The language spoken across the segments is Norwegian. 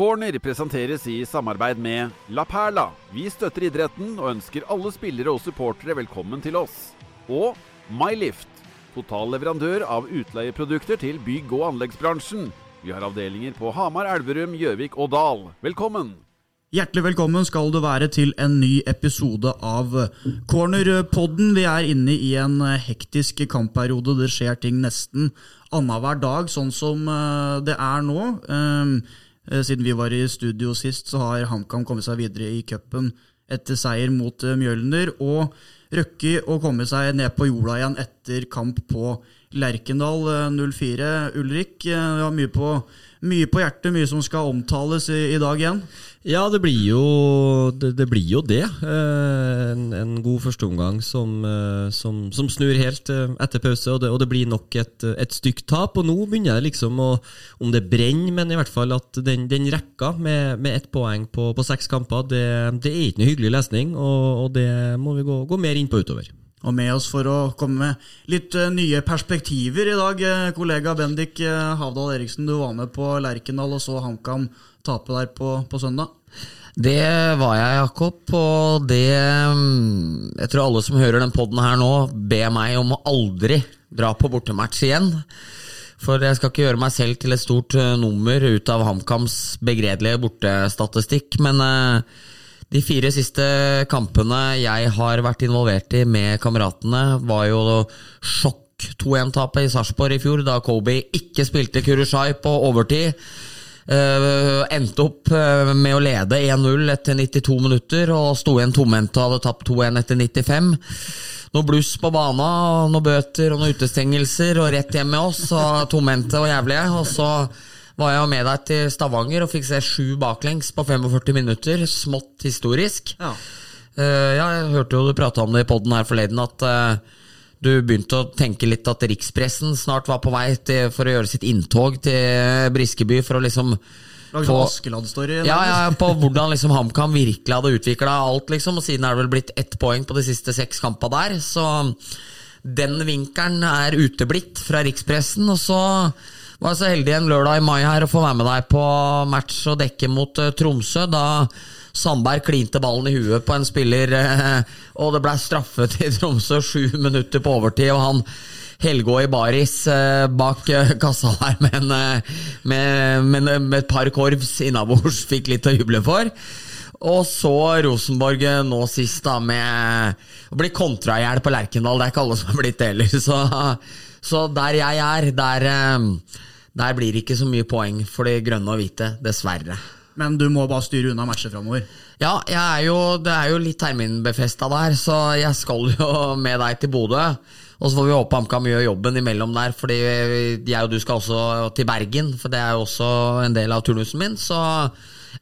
Corner presenteres i samarbeid med La Perla. Vi støtter idretten og ønsker alle spillere og supportere velkommen til oss. Og Mylift, totalleverandør av utleieprodukter til bygg- og anleggsbransjen. Vi har avdelinger på Hamar, Elverum, Gjøvik og Dal. Velkommen! Hjertelig velkommen skal du være til en ny episode av Cornerpodden. Vi er inne i en hektisk kampperiode. Det skjer ting nesten annenhver dag, sånn som eh, det er nå. Eh, siden vi var i studio sist, så har HamKam kommet seg videre i cupen etter seier mot eh, Mjølner. Og Røkki å komme seg ned på jorda igjen etter kamp på Lerkendal 04. Ulrik, vi har mye på, mye på hjertet, mye som skal omtales i, i dag igjen. Ja, det blir jo det. det, blir jo det. Eh, en, en, god førsteomgang som, eh, som, som, snur helt eh, etter pause, og det, og det blir nok et, et stygt tap. Og nå begynner jeg liksom å Om det brenner, men i hvert fall at den, den rekka med, med ett poeng på, på seks kamper, det, det, er ikke noe hyggelig lesning, og, og det må vi gå, gå mer inn på utover. Og med oss for å komme med litt nye perspektiver i dag, kollega Bendik Havdal Eriksen. Du var med på Lerkendal og så HamKam tape der på, på søndag? Det var jeg, Jakob. Og det mm, Jeg tror alle som hører den poden her nå, ber meg om å aldri dra på bortematch igjen. For jeg skal ikke gjøre meg selv til et stort eh, nummer ut av HamKams begredelige bortestatistikk, men uh, de fire siste kampene jeg har vært involvert i med kameratene, var jo sjokk 2-1-tapet i Sarpsborg i fjor, da Kobe ikke spilte Kurushai på overtid. Uh, endte opp uh, med å lede 1-0 etter 92 minutter og sto igjen tomhendt og hadde tapt 2-1 etter 95. Noe bluss på bana, noen bøter og noen utestengelser og rett hjem med oss. Og tomhendte og jævlige. Og så var jeg med deg til Stavanger og fikk se sju baklengs på 45 minutter. Smått historisk. Ja. Uh, ja jeg hørte jo du prata om det i poden her forleden, at du begynte å tenke litt at rikspressen snart var på vei til, for å gjøre sitt inntog til Briskeby for å liksom Lagde Askeland-story? Ja, ja, på hvordan liksom HamKam virkelig hadde utvikla alt, liksom. Og siden er det vel blitt ett poeng på de siste seks kampa der, så den vinkelen er uteblitt fra rikspressen. Og så var så heldig en lørdag i mai her å få være med deg på match og dekke mot uh, Tromsø. Da Sandberg klinte ballen i huet på en spiller, eh, og det ble straffe til Tromsø sju minutter på overtid. og han Helgå i baris eh, bak eh, kassa der med, en, med, med, med et par korvs innabords fikk litt å juble for. Og så Rosenborg nå sist, da, med å bli kontra i hjel på Lerkendal. Det er ikke alle som har blitt det heller. Så, så, der jeg er, der, der blir det ikke så mye poeng for de grønne og hvite, dessverre. Men du må bare styre unna matcher framover? Ja, er jo, det er jo litt terminbefesta der, så jeg skal jo med deg til Bodø. Og så får vi håpe HamKam gjør jobben imellom der, fordi jeg og du skal også til Bergen. For det er jo også en del av turnusen min. Så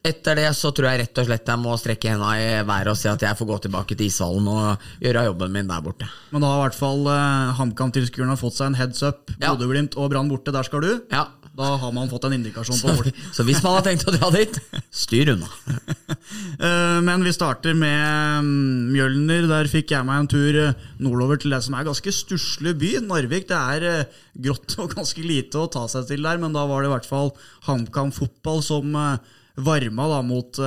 etter det så tror jeg rett og slett jeg må strekke henda i været og si at jeg får gå tilbake til ishallen og gjøre jobben min der borte. Men da har i hvert fall eh, HamKam-tilskuerne fått seg en heads up. Bodø-Glimt og Brann borte, der skal du? Ja, da har man fått en indikasjon på hvor Så hvis man har tenkt å dra dit, styr unna. Eh, men vi starter med mm, Mjølner. Der fikk jeg meg en tur eh, nordover til det som er ganske stusslig by. Narvik. Det er eh, grått og ganske lite å ta seg til der, men da var det i hvert fall HamKam fotball som varma da mot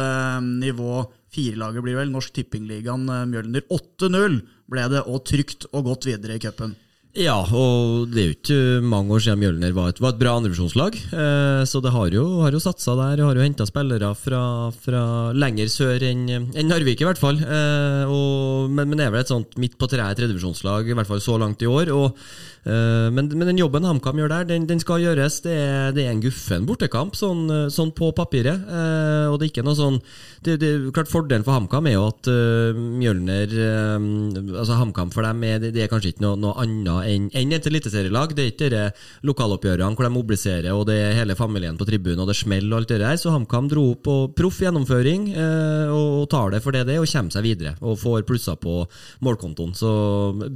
nivå firelaget, blir vel. Norsk Tippingligaen Mjølner. 8-0 ble det, og trygt og godt videre i cupen. Ja, og det er jo ikke mange år siden Mjølner var et, var et bra andrevisjonslag. Eh, så det har jo, har jo satsa der. Har jo henta spillere fra, fra, lenger sør enn en Narvik, i hvert fall. Eh, og, men, men er vel et sånt midt på treet tredjevisjonslag, i hvert fall så langt i år. Og Eh, men, men, den jobben HamKam gjør der, den, den, skal gjøres. Det er, det er en guffen bortekamp, sånn, sånn, på papiret. Eh, og det er ikke noe sånn det, det, klart Fordelen for HamKam er jo at Mjølner Altså HamKam for dem er, det, er kanskje ikke noe, noe annet enn enn et eliteserielag. Det er ikke de lokaloppgjørene hvor de mobiliserer og det er hele familien på tribunen og det smeller og alt det der. Så HamKam dro opp på proff gjennomføring og, og, tar det for det det er, og kommer seg videre. Og får plusser på målkontoen. Så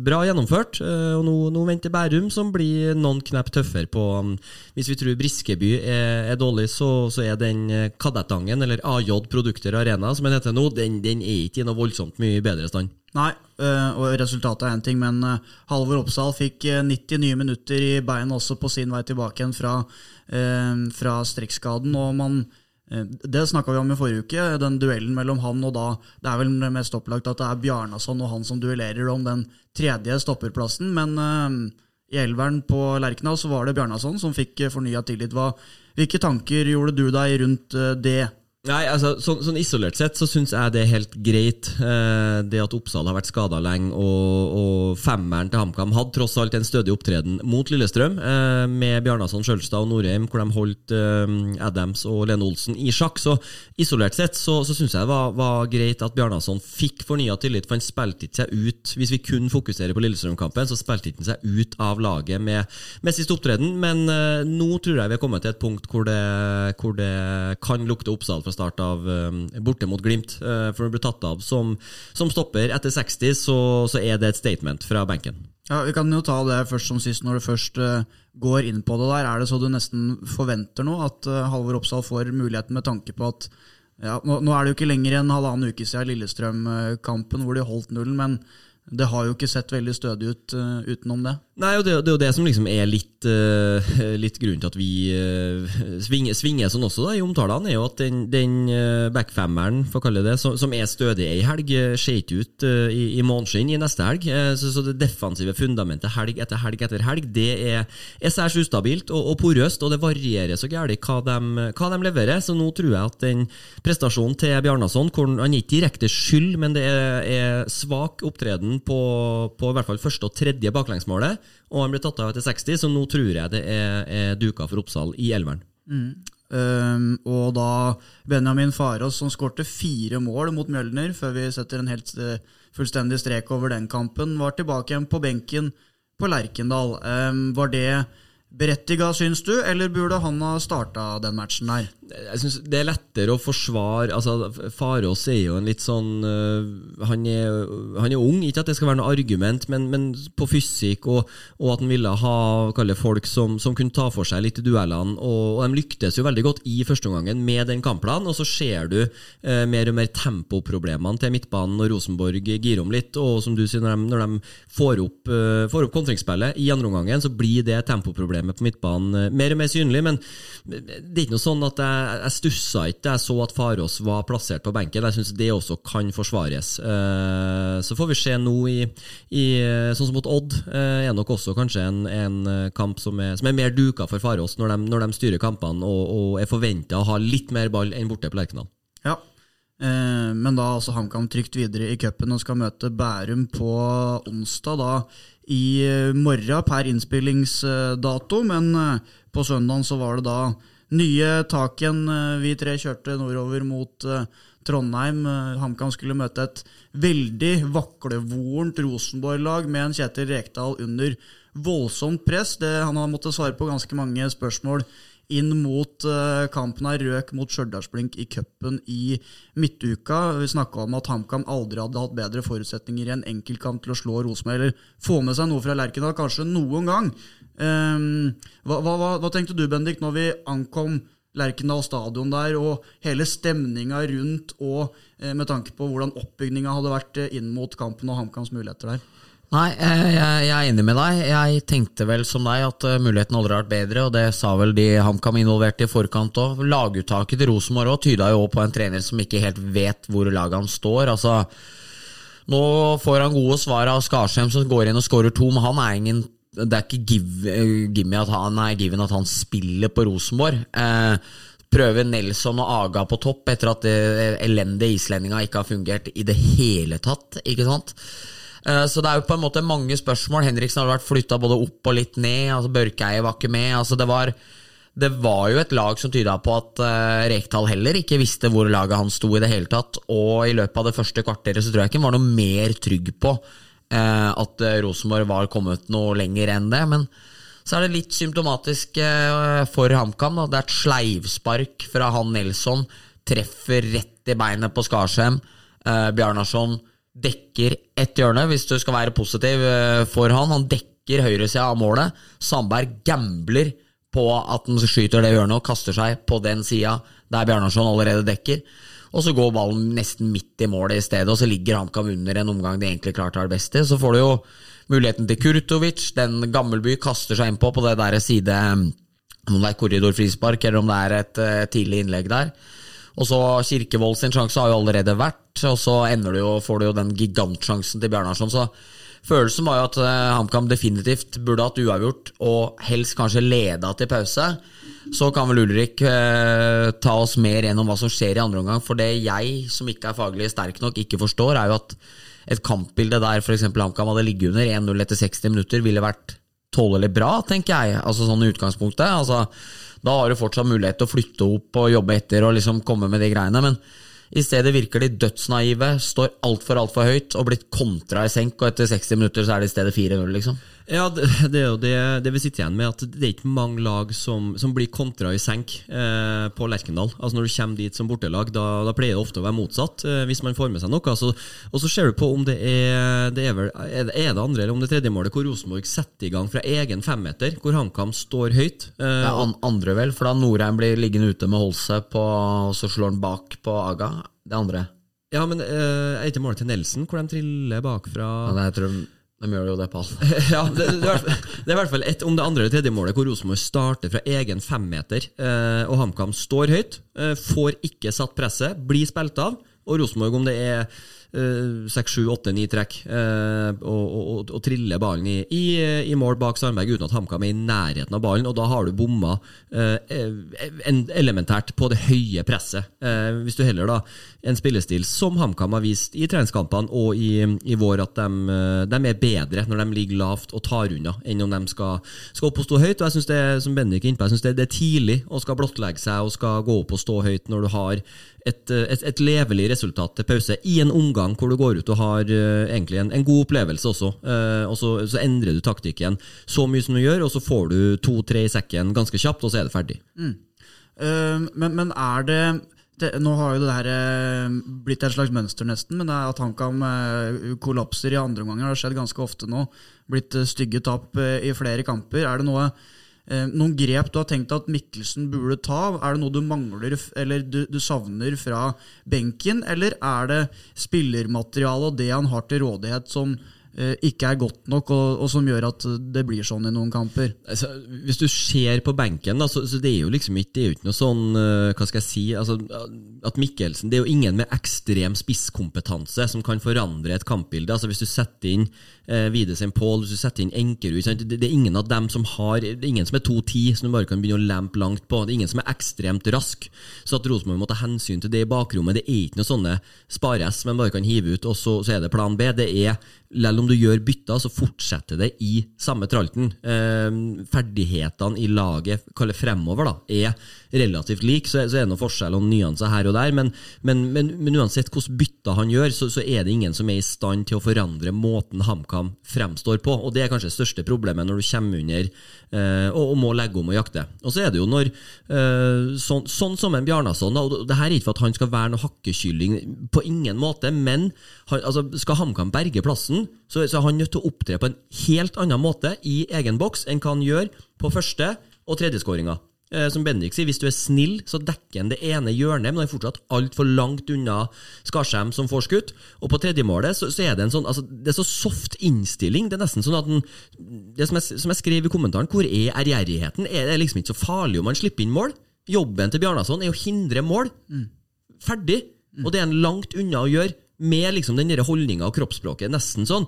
bra gjennomført. og nå, nå venter Bærum som blir noen knepp tøffere på um, Hvis vi tror Briskeby er, er dårlig, så, så, er den eh, Kadettangen, eller AJ Produkter Arena, som den heter nå, den, den er ikke i noe voldsomt mye bedre stand. Nei, eh, og resultatet er én ting, men eh, Halvor Oppsal fikk 90 nye minutter i beina også på sin vei tilbake igjen fra, fra strekkskaden. og man Det snakka vi om i forrige uke, den duellen mellom han og da Det er vel mest opplagt at det er Bjarnason og han som duellerer om den tredje stopperplassen, men i elveren på Lerkendal så var det Bjarnason som fikk fornya tillit. Hva, hvilke tanker gjorde du deg rundt eh, det? Nei, altså, sånn, sånn Isolert sett så syns jeg det er helt greit. Eh, det at Oppsal har vært skada lenge, og, og femmeren til HamKam hadde tross alt en stødig opptreden mot Lillestrøm, eh, med Bjarnason, Sjølstad og Norheim, hvor de holdt eh, Adams og Lene Olsen i sjakk. Så isolert sett så, så syns jeg det var, var greit at Bjarnason fikk fornya tillit, for han spilte ikke seg ut. Hvis vi kun fokuserer på Lillestrøm-kampen, så spilte han seg ut av laget med, med siste opptreden, men eh, nå tror jeg vi har kommet til et punkt hvor det, hvor det kan lukte Oppsal fra start av eh, borte mot Glimt. Eh, for du blir tatt av som, som stopper etter 60, så, så er det et statement fra benken. Ja, Vi kan jo ta det først som sist, når du først eh, går inn på det der. Er det så du nesten forventer nå at Halvor Oppsal får muligheten med tanke på at ja, nå, nå er det jo ikke lenger enn halvannen uke siden Lillestrøm-kampen hvor de holdt nullen, men det har jo ikke sett veldig stødig ut uh, utenom det. Nei, og det, det er jo det som liksom er litt, uh, litt grunnen til at vi uh, svinger, svinger sånn også da, i omtalene, er jo at den, den uh, backfemmeren, for å kalle det som, som er stødig ei helg, ser ikke ut i, i måneskinn i neste helg. Så, så, det defensive fundamentet helg etter helg etter helg, det er, er særs ustabilt og, og, porøst, og det varierer så gærent hva, hva de leverer. Så nå tror jeg at den prestasjonen til Bjarnason, hvor han ikke direkte skyld, men det er, er svak opptreden på, på, i hvert fall første og tredje baklengsmålet, og han ble tatt av etter 60, så nå tror jeg det er, er duka for Oppsal i elveren. Mm. Um, og da Benjamin Farås, som skårte fire mål mot Mjølner, før vi setter en helt uh, fullstendig strek over den kampen, var tilbake igjen på benken på Lerkendal. Um, var det berettiga, syns du, eller burde han ha starta den matchen der? Jeg synes Det er lettere å forsvare altså Farås er jo en litt sånn uh, han, er, han, er, ung, ikke at det skal være noe argument, men, men på fysikk, og, og, at han ville ha folk som, som, kunne ta for seg litt i duellene. Og, og, de lyktes jo veldig godt i førsteomgangen med den kampplanen, og så ser du uh, mer og mer tempoproblemene til midtbanen når Rosenborg girer om litt, og som du sier, når de, når de får opp, uh, får opp kontringsspillet i andre omgangen, så blir det tempoproblemet på midtbanen mer og mer synlig. Men det er ikke noe sånn at jeg jeg stussa ikke da jeg så at Farås var plassert på benken. Jeg syns det også kan forsvares. Eh, så får vi se nå i, i Sånn som mot Odd eh, er nok også kanskje en, en kamp som er, som er, mer duka for Farås, når de, når de styrer kampene og, og er forventa å ha litt mer ball enn borte på Lerkendal. Ja, eh, men da altså HamKam trygt videre i cupen og skal møte Bærum på onsdag. da i morgen per innspillingsdato, men på søndagen så var det da nye tak igjen. Vi tre kjørte nordover mot Trondheim. HamKam skulle møte et veldig vaklevorent Rosenborg-lag med en Kjetil Rekdal under voldsomt press. Det, han har måttet svare på ganske mange spørsmål inn mot uh, kampen her, røk mot Stjørdalsblink i cupen i midtuka. Vi snakka om at HamKam aldri hadde hatt bedre forutsetninger i en enkeltkamp til å slå Rosenborg, eller få med seg noe fra Lerkendal, kanskje noen gang. Um, hva, hva, hva, tenkte du, Bendik, når vi ankom Lerkendal stadion der, og hele stemninga rundt, og eh, med tanke på hvordan oppbygninga hadde vært inn mot kampen og HamKams muligheter der? Nei, jeg, jeg, er enig med deg. Jeg tenkte vel som deg at uh, muligheten aldri har vært bedre, og det sa vel de HamKam involverte i forkant òg. Laguttaket til Rosenborg òg tyda jo på en trener som ikke helt vet hvor laget han står. Altså, nå får han gode svar av Skarsheim som går inn og skårer to, men han er ingen det er ikke give, at han, nei, given at han spiller på Rosenborg. Eh, prøver Nelson og Aga på topp etter at det elendige islendinga ikke har fungert i det hele tatt. ikke sant? Eh, så det er jo på en måte mange spørsmål. Henriksen har vært flytta både opp og litt ned. altså Børkeie var ikke med. altså det var, det var jo et lag som tyda på at uh, Rekdal heller ikke visste hvor laget hans sto i det hele tatt. Og i løpet av det første kvarteret så tror jeg ikke han var noe mer trygg på uh, at uh, Rosenborg var kommet noe lenger enn det. Men så er det litt symptomatisk for HamKam. Det er et sleivspark fra han Nelson. Treffer rett i beinet på Skarsheim. Bjarnason dekker ett hjørne, hvis du skal være positiv eh, for han. Han dekker høyresida av målet. Sandberg gambler på at han skyter det hjørnet og kaster seg på den sida der Bjarnarsson allerede dekker. Og så går ballen nesten midt i målet i stedet, og så ligger HamKam under en omgang de egentlig klarte å være best i. Så får du jo muligheten til Kurtovic. Den Gammelby kaster seg innpå på det der side om det er korridorfrispark eller om det er et uh, tidlig innlegg der. Og så Kirkevold sin sjanse har jo allerede vært, og så ender du jo, får du jo den gigantsjansen til Bjarnarsson. Så følelsen var jo at uh, HamKam definitivt burde hatt uavgjort, og helst kanskje leda til pause. Så kan vel Ulrik eh, ta oss mer gjennom hva som skjer i andre omgang. For det jeg, som ikke er faglig sterk nok, ikke forstår, er jo at et kampbilde der f.eks. HamKam hadde ligget under 1-0 etter 60 minutter, ville vært tålelig bra, tenker jeg. Altså sånn i utgangspunktet. Altså, da har du fortsatt mulighet til å flytte opp og jobbe etter og liksom komme med de greiene. Men i stedet virker de dødsnaive, står altfor, altfor høyt og blitt kontra i senk, og etter 60 minutter så er det i stedet 4-0, liksom. Ja, det, det, er jo det, det, vi sitter igjen med, at det er ikke mange lag som, som blir kontra i senk eh, på Lerkendal. Altså Når du kommer dit som bortelag, da, da pleier det ofte å være motsatt, eh, hvis man får med seg noe. Altså, og så ser du på om det er det er, vel, er det andre eller om det tredje målet hvor Rosenborg setter i gang fra egen femmeter, hvor HamKam står høyt. Eh, det er an, andre, vel, for da Norheim blir liggende ute med Holse, på, og så slår han bak på Aga. Det andre. Ja, men eh, er ikke målet til Nelson, hvor de triller bakfra? Ja, det jeg tror de gjør jo det på ja, det, det, er, det, er i hvert fall et om det andre eller tredje målet hvor Rosenborg starter fra egen femmeter, eh, og HamKam står høyt, eh, får ikke satt presset, blir spilt av. Og Rosenborg, om det er seks, sju, åtte, ni trekk eh, og, og, og, triller ballen i, i, i, mål bak Sandberg uten at HamKam er i nærheten av ballen, og da har du bomma eh, elementært på det høye presset. Eh, hvis du heller da en spillestil som HamKam har vist i treningskampene og i, i vår, at de, de, er bedre når de ligger lavt og tar unna, enn om de skal, skal opp og stå høyt. og jeg synes det, som Bendik er inne på, jeg synes det, det er tidlig å skal blottlegge seg og skal gå opp og stå høyt når du har et, eh, et, et, levelig resultat til pause i en omgang hvor du går ut og har uh, egentlig en, en, god opplevelse også. Uh, og så, så, endrer du taktikken så mye som du gjør, og så får du to-tre i sekken ganske kjapt, og så er det ferdig. Mm. Uh, men, men, er det, det, Nå har jo det her blitt et slags mønster, nesten, men det er at HamKam kollapser i andre omganger. Det har skjedd ganske ofte nå. Blitt stygge tap i flere kamper. Er det noe noen grep du har tenkt at Mikkelsen burde ta? Er det noe du mangler eller du, du savner fra benken, eller er det spillermateriale og det han har til rådighet som Eh, ikke er godt nok, og, og, som gjør at det blir sånn i noen kamper. Altså, hvis du ser på benken, så, så det er jo liksom ikke, det er jo ikke noe sånn uh, Hva skal jeg si altså, At Mikkelsen Det er jo ingen med ekstrem spisskompetanse som kan forandre et kampbilde. Altså, hvis du setter inn eh, Widesheim Paul, hvis du setter inn Enkerud det, det, er ingen av dem som har Det er ingen som er 2-10 som du bare kan begynne å lempe langt på. Det er ingen som er ekstremt rask. Så at Rosenborg må ta hensyn til det i bakrommet, det er ikke noe sånne spare-S men bare kan hive ut, og så, så er det plan B. Det er selv om du gjør bytter, så fortsetter det i samme tralten. Eh, ferdighetene i laget, kaller fremover, da, er relativt like. Så, så er det noen forskjell og nyanser her og der, men, men, men, men uansett hvordan bytter han gjør, så, så, er det ingen som er i stand til å forandre måten HamKam fremstår på. Og Det er kanskje det største problemet når du kommer under eh, og, og, må legge om og jakte. Og så er det jo når eh, sånn, sånn, som en Bjarnason, og det her er ikke for at han skal være noe hakkekylling, på ingen måte, men altså, skal HamKam berge plassen, så, så er han nødt til å opptre på en helt annen måte i egen boks enn hva han gjør på første og tredje skåringa. Eh, som Bendik sier, hvis du er snill, så dekker han det ene hjørnet, men han er fortsatt altfor langt unna Skarsheim som får skutt. Og på tredjemålet så, så er det en sånn altså, Det er så soft innstilling. Det er nesten sånn at den, det som jeg, som jeg, skrev i kommentaren, hvor er ærgjerrigheten? Er det liksom ikke så farlig om man slipper inn mål? Jobben til Bjarnason er å hindre mål. Mm. Ferdig. Mm. Og det er en langt unna å gjøre med liksom den holdninga og kroppsspråket. Nesten sånn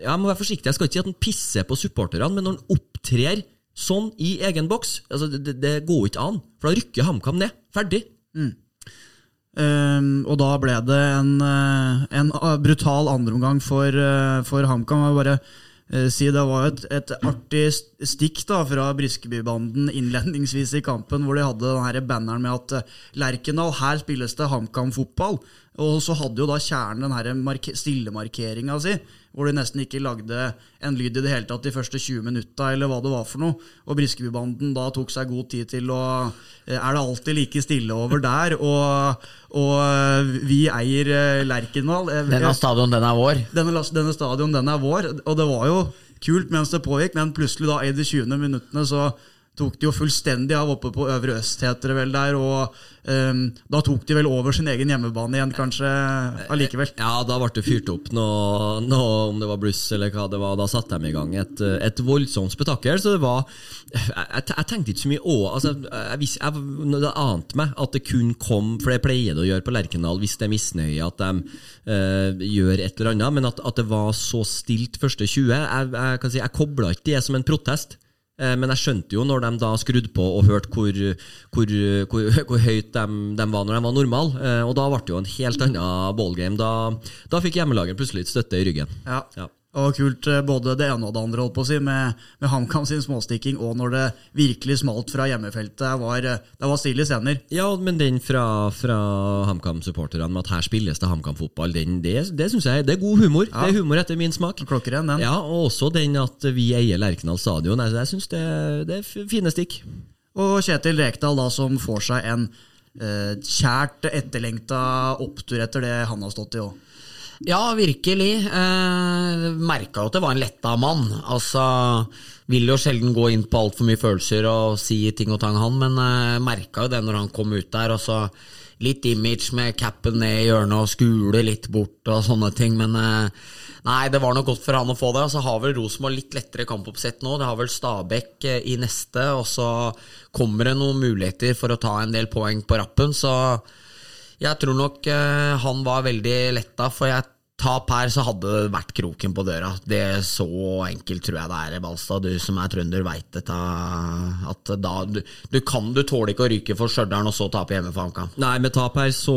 Jeg må være forsiktig, jeg skal ikke si at han pisser på supporterne, men når han opptrer sånn i egen boks, altså det, det går ikke an. For da rykker HamKam ned. Ferdig. Mm. Um, og da ble det en, eh, en brutal andreomgang for, uh, for HamKam. Bare si Det var et, et artig stikk da fra Briskebybanden innledningsvis i kampen, hvor de hadde denne banneren med at uh, Lerkendal, her spilles det HamKam-fotball. Og så hadde jo da kjernen den stillemarkeringa si hvor de nesten ikke lagde en lyd i det hele tatt de første 20 minutta, eller hva det var for noe. Og Briskebybanden da tok seg god tid til å eh, Er det alltid like stille over der? Og, og eh, vi eier eh, Lerkendal. Denne stadion, den er vår? Denne, denne stadion, den er vår. Og det var jo kult mens det pågikk, men plutselig da i de 20. minuttene så tok de jo fullstendig av oppe på Øvre Øst, heter det vel der. Og um, da tok de vel over sin egen hjemmebane igjen, kanskje, allikevel. Ja, da ble det fyrt opp noe, noe, om det var bluss eller hva det var. Da satte de i gang et, et voldsomt spetakkel. Så det var Jeg, jeg, tenkte ikke så mye òg. Altså, jeg, jeg, jeg, det ante meg at det kun kom, for det pleier det å gjøre på Lerkendal hvis det er misnøye, at de uh, gjør et eller annet. Men at, at, det var så stilt første 20 Jeg, jeg, kan si, jeg kobla ikke det som en protest. Eh, men jeg skjønte jo når de da skrudde på og hørte hvor, hvor, hvor, hvor høyt de, de, var når de var normale. Eh, og da ble det jo en helt annen ballgame. Da, da fikk hjemmelaget plutselig litt støtte i ryggen. Ja. ja. Og kult eh, både det ene og det andre, holdt på å si, med, med HamKam sin småstikking, og når det virkelig smalt fra hjemmefeltet. Det var, eh, det var stille scener. Ja, men den fra, fra HamKam-supporterne med at her spilles det HamKam-fotball, det, det syns jeg det er god humor. Ja. Det er humor etter min smak. Klokkeren, den. Ja, Og også den at vi eier Lerkendal stadion. Jeg, jeg syns det, det, er fine stikk. Og Kjetil Rekdal, da, som får seg en eh, kjært etterlengta opptur etter det han har stått i òg. Ja, virkelig. Eh, Merka jo at det var en letta mann. Altså, Vil jo sjelden gå inn på altfor mye følelser og si ting og tang, han, men eh, merka jo det når han kom ut der. Altså, litt image med capen ned i hjørnet og skule litt bort og sånne ting, men eh, Nei, det var nok godt for han å få det. Så har vel Rosenborg litt lettere kampoppsett nå. Det har vel Stabæk eh, i neste, og så kommer det noen muligheter for å ta en del poeng på rappen. Så jeg tror nok uh, han var veldig letta, for jeg tap her, så hadde det vært kroken på døra. Det er Så enkelt tror jeg det er, Balstad. Du som er trønder, veit dette. At da, du, du, kan, du tåler ikke å ryke for Stjørdal og så tape hjemme for HamKam. Nei, med tap her så,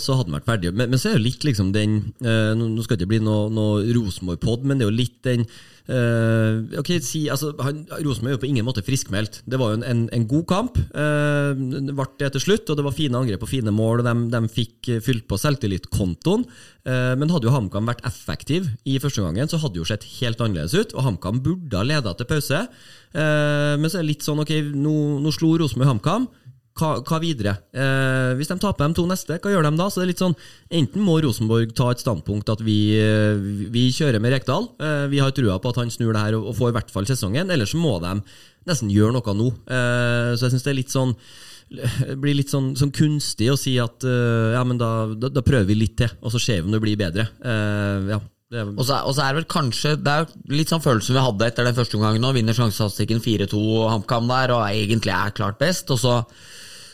så hadde den vært ferdig. Men, men, så er det jo litt liksom den uh, Nå skal det ikke bli noe, noe Rosenborg-pod, men det er jo litt den Uh, ok, si, altså, Rosenborg er jo på ingen måte friskmeldt. Det var jo en, en, en god kamp. Uh, ble det til slutt, og det var fine angrep og fine mål. og De, de fikk fylt på selvtillitkontoen. Uh, men hadde jo HamKam vært effektiv i første gangen, så hadde det jo sett helt annerledes ut. Og HamKam burde ha leda til pause. Eh, men så er det litt sånn ok, nå, nå slo Rosenborg HamKam hva, hva videre? Eh, hvis de taper de to neste, hva gjør de da? Så det er litt sånn, Enten må Rosenborg ta et standpunkt at vi, eh, vi kjører med Rekdal, eh, vi har trua på at han snur det her og, får i hvert fall sesongen, eller så må de nesten gjøre noe nå. Eh, så jeg syns det er litt sånn blir litt sånn, sånn, kunstig å si at uh, ja, men da, da, da, prøver vi litt til, og så ser vi om det blir bedre. Uh, ja, og så, og så, er det vel kanskje Det er litt sånn følelsen vi hadde etter den første omgangen nå. Vinner sjansestatistikken 4-2 HamKam der, og egentlig er klart best. Og så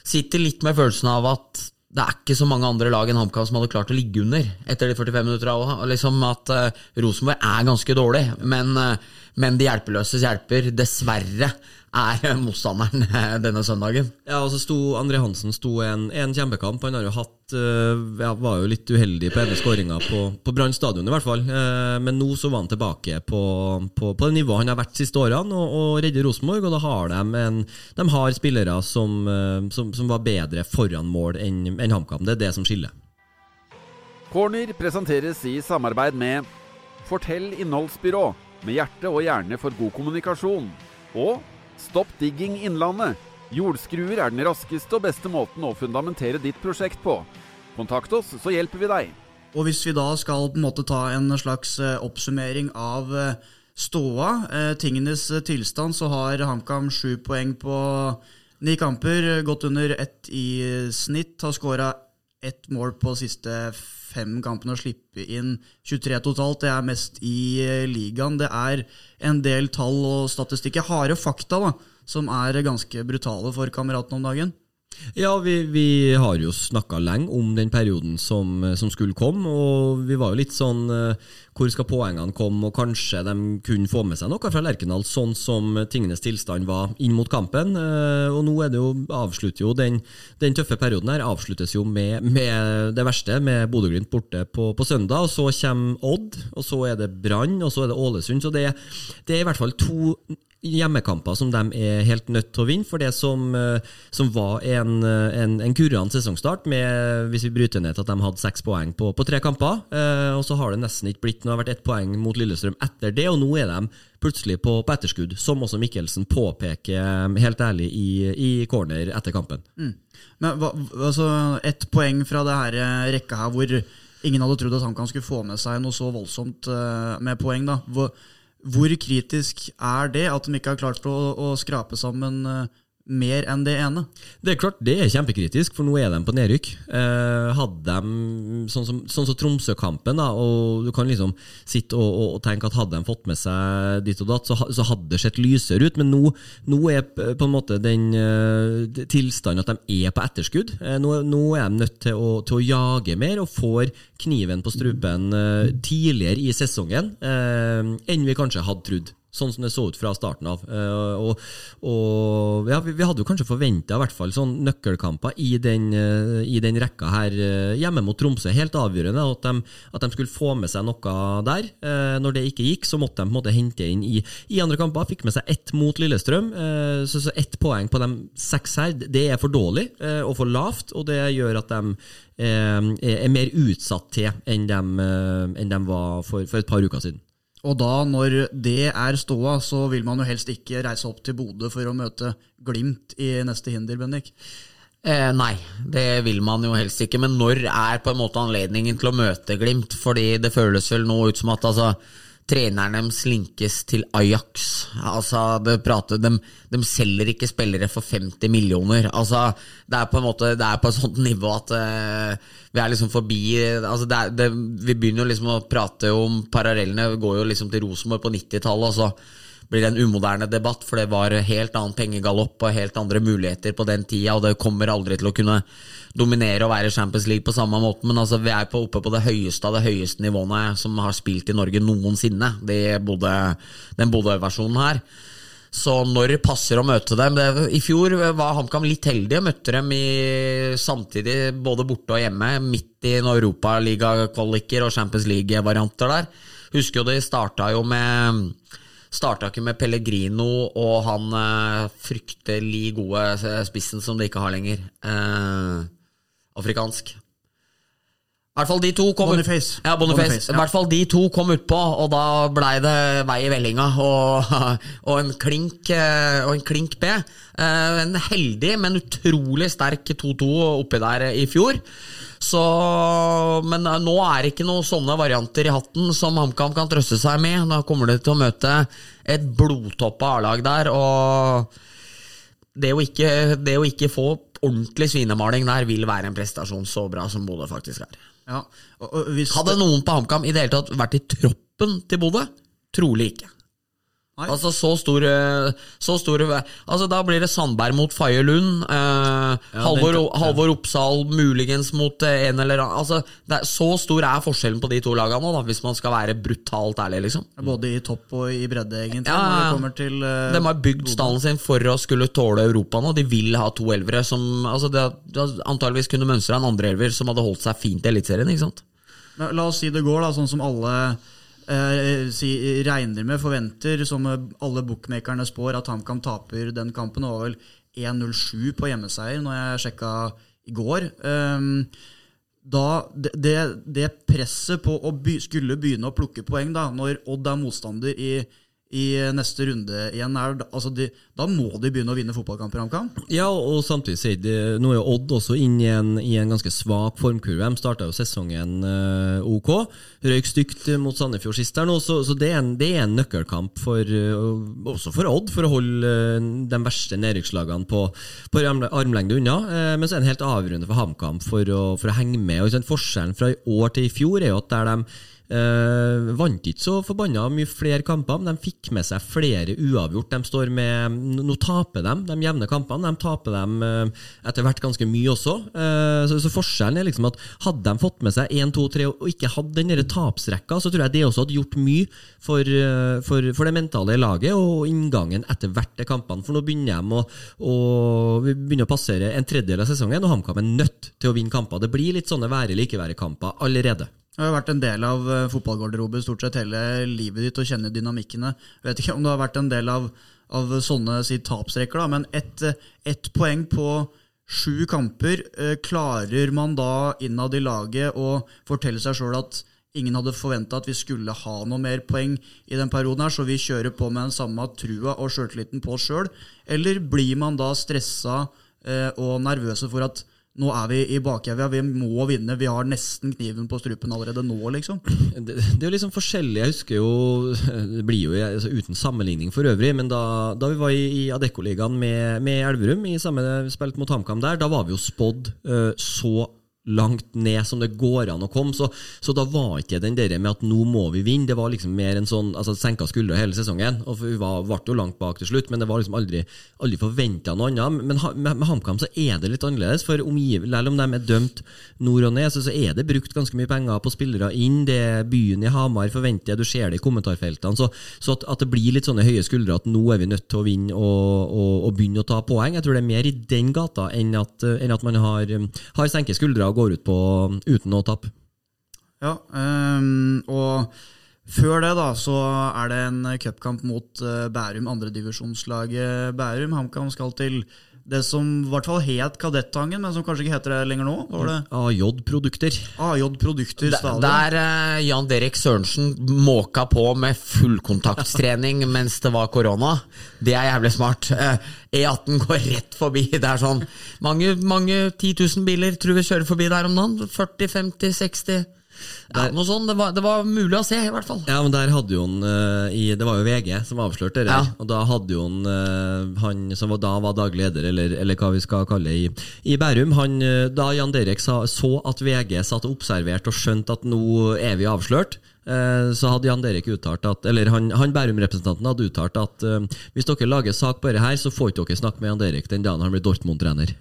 sitter litt med følelsen av at det er ikke så mange andre lag enn HamKam som hadde klart å ligge under etter de 45 minuttene òg. Liksom at uh, Rosenborg er ganske dårlig, men, uh, men de hjelpeløses hjelper, dessverre, er motstanderen denne søndagen. Ja, og så sto André Hansen sto en, en kjempekamp. Han har jo hatt eh, ja, var jo litt uheldig på ene skåringa på, på Brann stadion, i hvert fall. Eh, men nå så var han tilbake på, på, på det nivået han har vært de siste årene, og, og redder Rosenborg. Og da har de, en, de har spillere som, eh, som, som, var bedre foran mål enn en HamKam. Det er det som skiller. Corner presenteres i samarbeid med Fortell innholdsbyrå, med hjerte og hjerne for god kommunikasjon. Og Stopp digging Innlandet. Jordskruer er den raskeste og beste måten å fundamentere ditt prosjekt på. Kontakt oss, så hjelper vi deg. Og hvis vi da skal på en måte ta en slags eh, oppsummering av eh, ståa, eh, tingenes tilstand, så har HamKam sju poeng på ni kamper, gått under ett i snitt, har skåra ett mål på siste fem kampene og slippe inn 23 totalt. Det er mest i eh, ligaen. Det er en del tall og statistikker, harde fakta, da, som er ganske brutale for kameratene om dagen. Ja, vi, vi, har jo snakka lenge om den perioden som, som, skulle komme, og vi var jo litt sånn uh, Hvor skal poengene komme, og kanskje de kunne få med seg noe fra Lerkendal, sånn som tingenes tilstand var inn mot kampen. Uh, og nå er det jo, avslutter jo den, den tøffe perioden her avsluttes jo med, med det verste, med Bodø-Glimt borte på, på, søndag. og Så kommer Odd, og så er det Brann, og så er det Ålesund. Så det, det er i hvert fall to hjemmekamper som de er helt nødt til å vinne. For det som, eh, som var en, eh, en, en kurant sesongstart, med, hvis vi bryter ned til at de hadde seks poeng på, på tre kamper. Eh, og så har det nesten ikke blitt Nå har vært ett poeng mot Lillestrøm etter det, og nå er de plutselig på, på etterskudd, som også Mikkelsen påpeker eh, helt ærlig i, i corner etter kampen. Mm. Men hva, altså, Ett poeng fra det her rekka her hvor ingen hadde trodd at han kan skulle få med seg noe så voldsomt uh, med poeng. da. Hvor, Hvor kritisk er det at de ikke har klart å, å skrape sammen eh, mer enn det ene? Det er klart, det er kjempekritisk, for nå er de på nedrykk. Eh, hadde de, sånn som, sånn som Tromsø-kampen, og du kan liksom sitte og, og, og, tenke at hadde de fått med seg ditt og datt, så, så hadde det sett lysere ut. Men nå, nå er på en måte den uh, tilstanden at de er på etterskudd. Eh, nå, nå, er de nødt til å, til å, jage mer, og får kniven på strupen uh, tidligere i sesongen uh, enn vi kanskje hadde trodd sånn som det så ut fra starten av. Uh, og, og ja, vi, vi, hadde jo kanskje forventa sånn nøkkelkamper i den, uh, i den, rekka her uh, hjemme mot Tromsø. Helt avgjørende at de, at de, skulle få med seg noe der. når det ikke gikk, så måtte de på en måte hente inn i, i andre kamper. Fikk med seg ett mot Lillestrøm. så, så ett poeng på de seks her, det er for dårlig og for lavt, og det gjør at de er mer utsatt til enn de, enn de var for, for et par uker siden. Og da, når det er ståa, så vil man jo helst ikke reise opp til Bodø for å møte Glimt i neste hinder, Bendik? Eh, nei, det vil man jo helst ikke. Men når er på en måte anledningen til å møte Glimt? Fordi det føles vel nå ut som at altså treneren deres linkes til Ajax. Altså, det prater, de, de, selger ikke spillere for 50 millioner. Altså, det er på en måte Det er på et sånt nivå at uh, vi er liksom forbi altså det er, det, Vi begynner jo liksom å prate om parallellene. Vi går jo liksom til Rosenborg på 90-tallet, og så blir det en umoderne debatt, for det var helt annen pengegalopp og helt andre muligheter på den tida, og det kommer aldri til å kunne dominere og være Champions League på samme måte, men altså, vi er på, oppe på det høyeste av det høyeste nivåene som har spilt i Norge noensinne, Bodø, den Bodø-versjonen her. Så når det passer å møte dem det, I fjor var HamKam litt heldige, møtte dem i, samtidig både borte og hjemme, midt i Europaligakvaliker og Champions League-varianter der. Husker jo de starta jo med Starta ikke med Pellegrino og han eh, fryktelig gode spissen som de ikke har lenger. Eh, afrikansk. I hvert fall de to kom Boniface. Ut, ja, Boniface. Boniface ja. I hvert fall de to kom utpå, og da blei det vei i vellinga og, og, en klink, eh, og en klink B. Eh, en heldig, men utrolig sterk 2-2 oppi der i fjor. Så, men eh, nå er det ikke noen sånne varianter i hatten som HamKam kan trøste seg med. Da kommer de til å møte et blodtoppa A-lag der, og det å, ikke, det å ikke få ordentlig svinemaling der vil være en prestasjon så bra som Bodø faktisk er. Ja, Hadde noen på HamKam i det hele tatt vært i troppen til Bodø? Trolig ikke. Altså så stor, eh, så stor Altså Da blir det Sandberg mot Faye Lund. Eh, ja, Halvor, Halvor, Oppsal muligens mot eh, en eller annen altså, er, Så stor er forskjellen på de to lagene nå, da, hvis man skal være brutalt ærlig. liksom Både i topp og i bredde, egentlig. Ja, til, uh, de har bygd stallen sin for å skulle tåle Europa nå. De vil ha to elvere som altså, det, det antageligvis kunne mønstra en andre elver som hadde holdt seg fint i Eliteserien. La oss si det går, da, sånn som alle eh, regner med, forventer, som alle bookmakerne spår, at HamKam taper den kampen. Det var vel 1-0-7 på hjemmeseier når jeg sjekka i går. Um, da, det, det, presset på å by, skulle begynne å plukke poeng da, når Odd er motstander i i neste runde igjen. Er, altså de, da må de begynne å vinne fotballkamper, HamKam? Ja, og samtidig sier de, nå er Odd også inne i en, i en ganske svak formkurve. De starta jo sesongen uh, ok. Røyk stygt mot Sandefjord sist her nå, så, så det, er en, det, er en, nøkkelkamp for, uh, også for Odd, for å holde uh, de verste nedrykkslagene på, på armlengde unna. men så er det en helt avrunde for HamKam for, for, å henge med. Og Forskjellen fra i år til i fjor er jo at der de Uh, vant ikke så forbanna mye flere kamper, men de fikk med seg flere uavgjort. De står med, Nå taper de de jevne kampene. De taper dem uh, etter hvert ganske mye også. Uh, så, så, forskjellen er liksom at hadde de fått med seg 1, 2, 3 og ikke hatt den tapsrekka, så tror jeg det også hadde gjort mye for, for, for det mentale laget og inngangen etter hvert til kampene. For nå begynner de å, å, begynner å passere en tredjedel av sesongen, og HamKam er nødt til å vinne kamper. Det blir litt sånne være-likevære-kamper allerede. Du har vært en del av fotballgarderoben stort sett hele livet ditt og kjenner dynamikkene. Jeg vet ikke om du har vært en del av, av sånne si, tapsrekker, da, men ett et poeng på sju kamper, eh, klarer man da innad i laget å fortelle seg sjøl at ingen hadde forventa at vi skulle ha noe mer poeng i den perioden, her, så vi kjører på med den samme trua og sjøltilliten på oss sjøl? Eller blir man da stressa eh, og nervøse for at nå er vi i bakevja, vi må vinne, vi har nesten kniven på strupen allerede nå, liksom. Det, det er jo liksom forskjellig. Jeg husker jo Det blir jo altså, uten sammenligning for øvrig, men da, da vi var i, i Adeccoligaen med, med Elverum, i samme spilt mot HamKam der, da var vi jo spådd uh, så langt ned som det går an å komme. Så, så da var ikke den der med at nå må vi vinne. Det var liksom mer en sånn altså senka skuldre hele sesongen. og Vi var, ble jo langt bak til slutt, men det var liksom aldri, aldri forventa noe annet. Men med, med HamKam så er det litt annerledes, for omgiv, selv om de er dømt nord og ned, så, så, er det brukt ganske mye penger på spillere inn. Det byen i Hamar forventer, du ser det i kommentarfeltene. Så, så at, at, det blir litt sånne høye skuldre at nå er vi nødt til å vinne og, og, og begynne å ta poeng. Jeg tror det er mer i den gata enn at, enn at man har, har senket skuldre og går ut på uten å tappe. Ja, um, og før det da, så er det en cupkamp mot uh, Bærum, andredivisjonslaget Bærum. HamKam skal til det som i hvert fall het Kadettangen, men som kanskje ikke heter det lenger nå? var det? AJ-produkter. AJ-produkter stadig. Der uh, Jan Derek Sørensen måka på med fullkontaktstrening mens det var korona. Det er jævlig smart. Uh, E18 går rett forbi. Det er sånn mange, mange 10 000 biler tror vi kjører forbi der om dagen. 40, 50, 60 ja, noe sånt, det var, det var, mulig å se, i hvert fall. Ja, men der hadde jo han uh, i, Det var jo VG som avslørte det. Ja. Og da hadde jo han uh, Han som var, da var daglig leder, eller, eller, hva vi skal kalle i, i Bærum han, uh, Da Jan Derek sa, så at VG satt og observerte og skjønte at nå er vi avslørt, Eh, så hadde Jan Derek uttalt at Eller han, han Bærum-representanten hadde uttalt at uh, hvis dere lager sak på dette her, så får ikke dere snakke med Jan Derek den dagen han blir Dortmund-trener.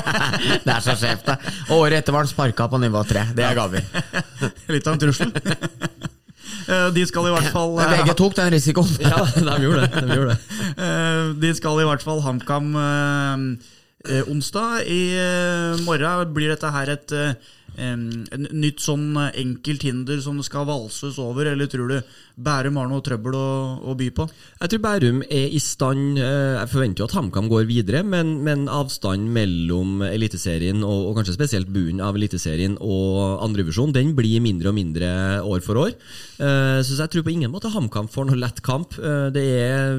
det er så skjevt, det. Året etter var han sparka på nivå tre. Det er gaver. Litt av en trussel. Eh, de skal i hvert fall Begge tok den risikoen. ja, de gjorde det. De, gjorde det. de skal i hvert fall HamKam onsdag. I morgen blir dette her et en nytt sånn eh, enkelt hinder som skal valses over, eller tror du Bærum har noe trøbbel å, å, by på? Jeg tror Bærum er i stand eh, Jeg forventer jo at HamKam går videre, men, men avstanden mellom Eliteserien og, og, kanskje spesielt bunnen av Eliteserien og andrevisjon, den blir mindre og mindre år for år. Eh, så jeg tror på ingen måte HamKam får noe lett kamp. Det er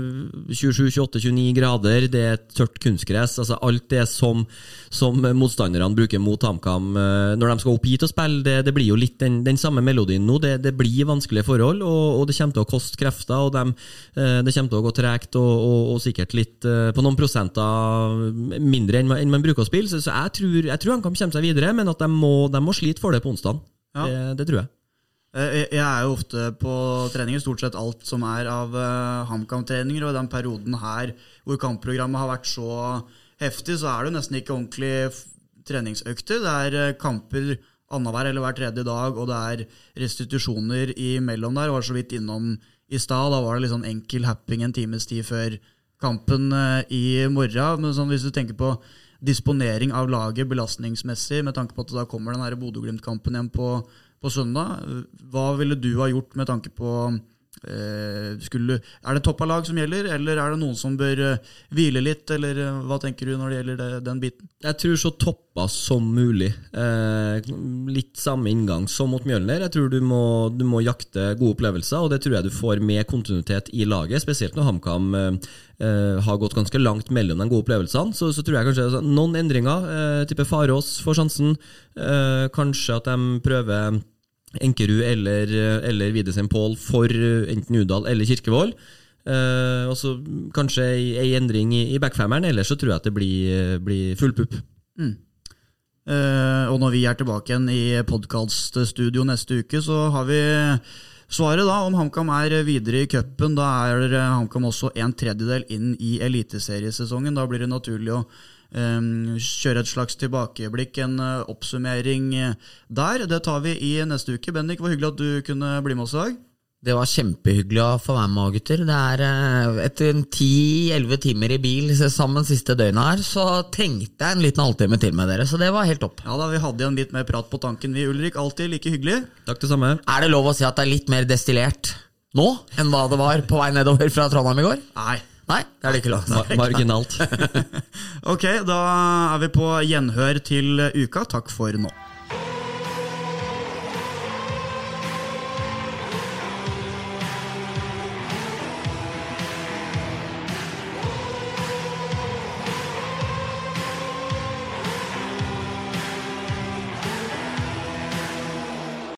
27-28-29 grader, det er tørt kunstgress. altså Alt det som, som motstanderne bruker mot HamKam når de skal opp hit og spille, det, det blir jo litt den, den samme melodien nå. Det, det, blir vanskelige forhold. og, og det kommer til å koste krefter, og dem, eh, det kommer til å gå tregt og, og, og, sikkert litt eh, på noen prosenter mindre enn man, enn man bruker å spille. Så, så jeg, tror, jeg, tror, han kan komme seg videre, men at de må, de må slite for det på onsdag. Ja. Det, det, tror jeg. Eh, jeg er jo ofte på treninger, stort sett alt som er av HamKam-treninger. Og i den perioden her hvor kampprogrammet har vært så heftig, så er det jo nesten ikke ordentlig treningsøkter. Det er kamper annenhver eller hver tredje dag, og det er restitusjoner imellom der. Jeg var så vidt innom i stad. Da var det litt sånn enkel happing en times tid før kampen eh, i morgen. Men sånn, hvis du tenker på disponering av laget belastningsmessig, med tanke på at da kommer den Bodø-Glimt-kampen igjen på, på, søndag, hva ville du ha gjort med tanke på Eh, skulle, er det toppa lag som gjelder, eller er det noen som bør uh, hvile litt? Eller uh, Hva tenker du når det gjelder det, den biten? Jeg tror så toppa som mulig. Eh, litt samme inngang som mot Mjølner. Jeg tror du må, du må, jakte gode opplevelser, og det tror jeg du får med kontinuitet i laget. Spesielt når HamKam eh, har gått ganske langt mellom de gode opplevelsene. Så, så tror jeg kanskje altså, noen endringer. Eh, tipper Farås får sjansen. kanskje at de prøver Enkerud eller, eller Videsheim Pål for enten Udal eller Kirkevold. Uh, og så kanskje ei, endring i, i backfemmeren, ellers så tror jeg at det blir, blir full pupp. Mm. Uh, og når vi er tilbake igjen i podkaststudio neste uke, så har vi svaret da om HamKam er videre i cupen. Da er HamKam også en tredjedel inn i eliteseriesesongen. Da blir det naturlig å kjøre et slags tilbakeblikk, en eh, oppsummering der. Det tar vi i neste uke. Bendik, hvor hyggelig at du kunne bli med oss i dag. Det var kjempehyggelig å få være med, gutter. Det er eh, Etter ti-elleve timer i bil sammen siste døgnet her, så trengte jeg en liten halvtime til med dere. Så det var helt topp. Ja da, Vi hadde igjen litt mer prat på tanken, vi, Ulrik. Alltid like hyggelig. Takk det samme. Er det lov å si at det er litt mer destillert nå enn hva det var på vei nedover fra Trondheim i går? Nei. Nei, det er det ikke lov Mar Marginalt. ok, da er vi på gjenhør til uka. Takk for nå.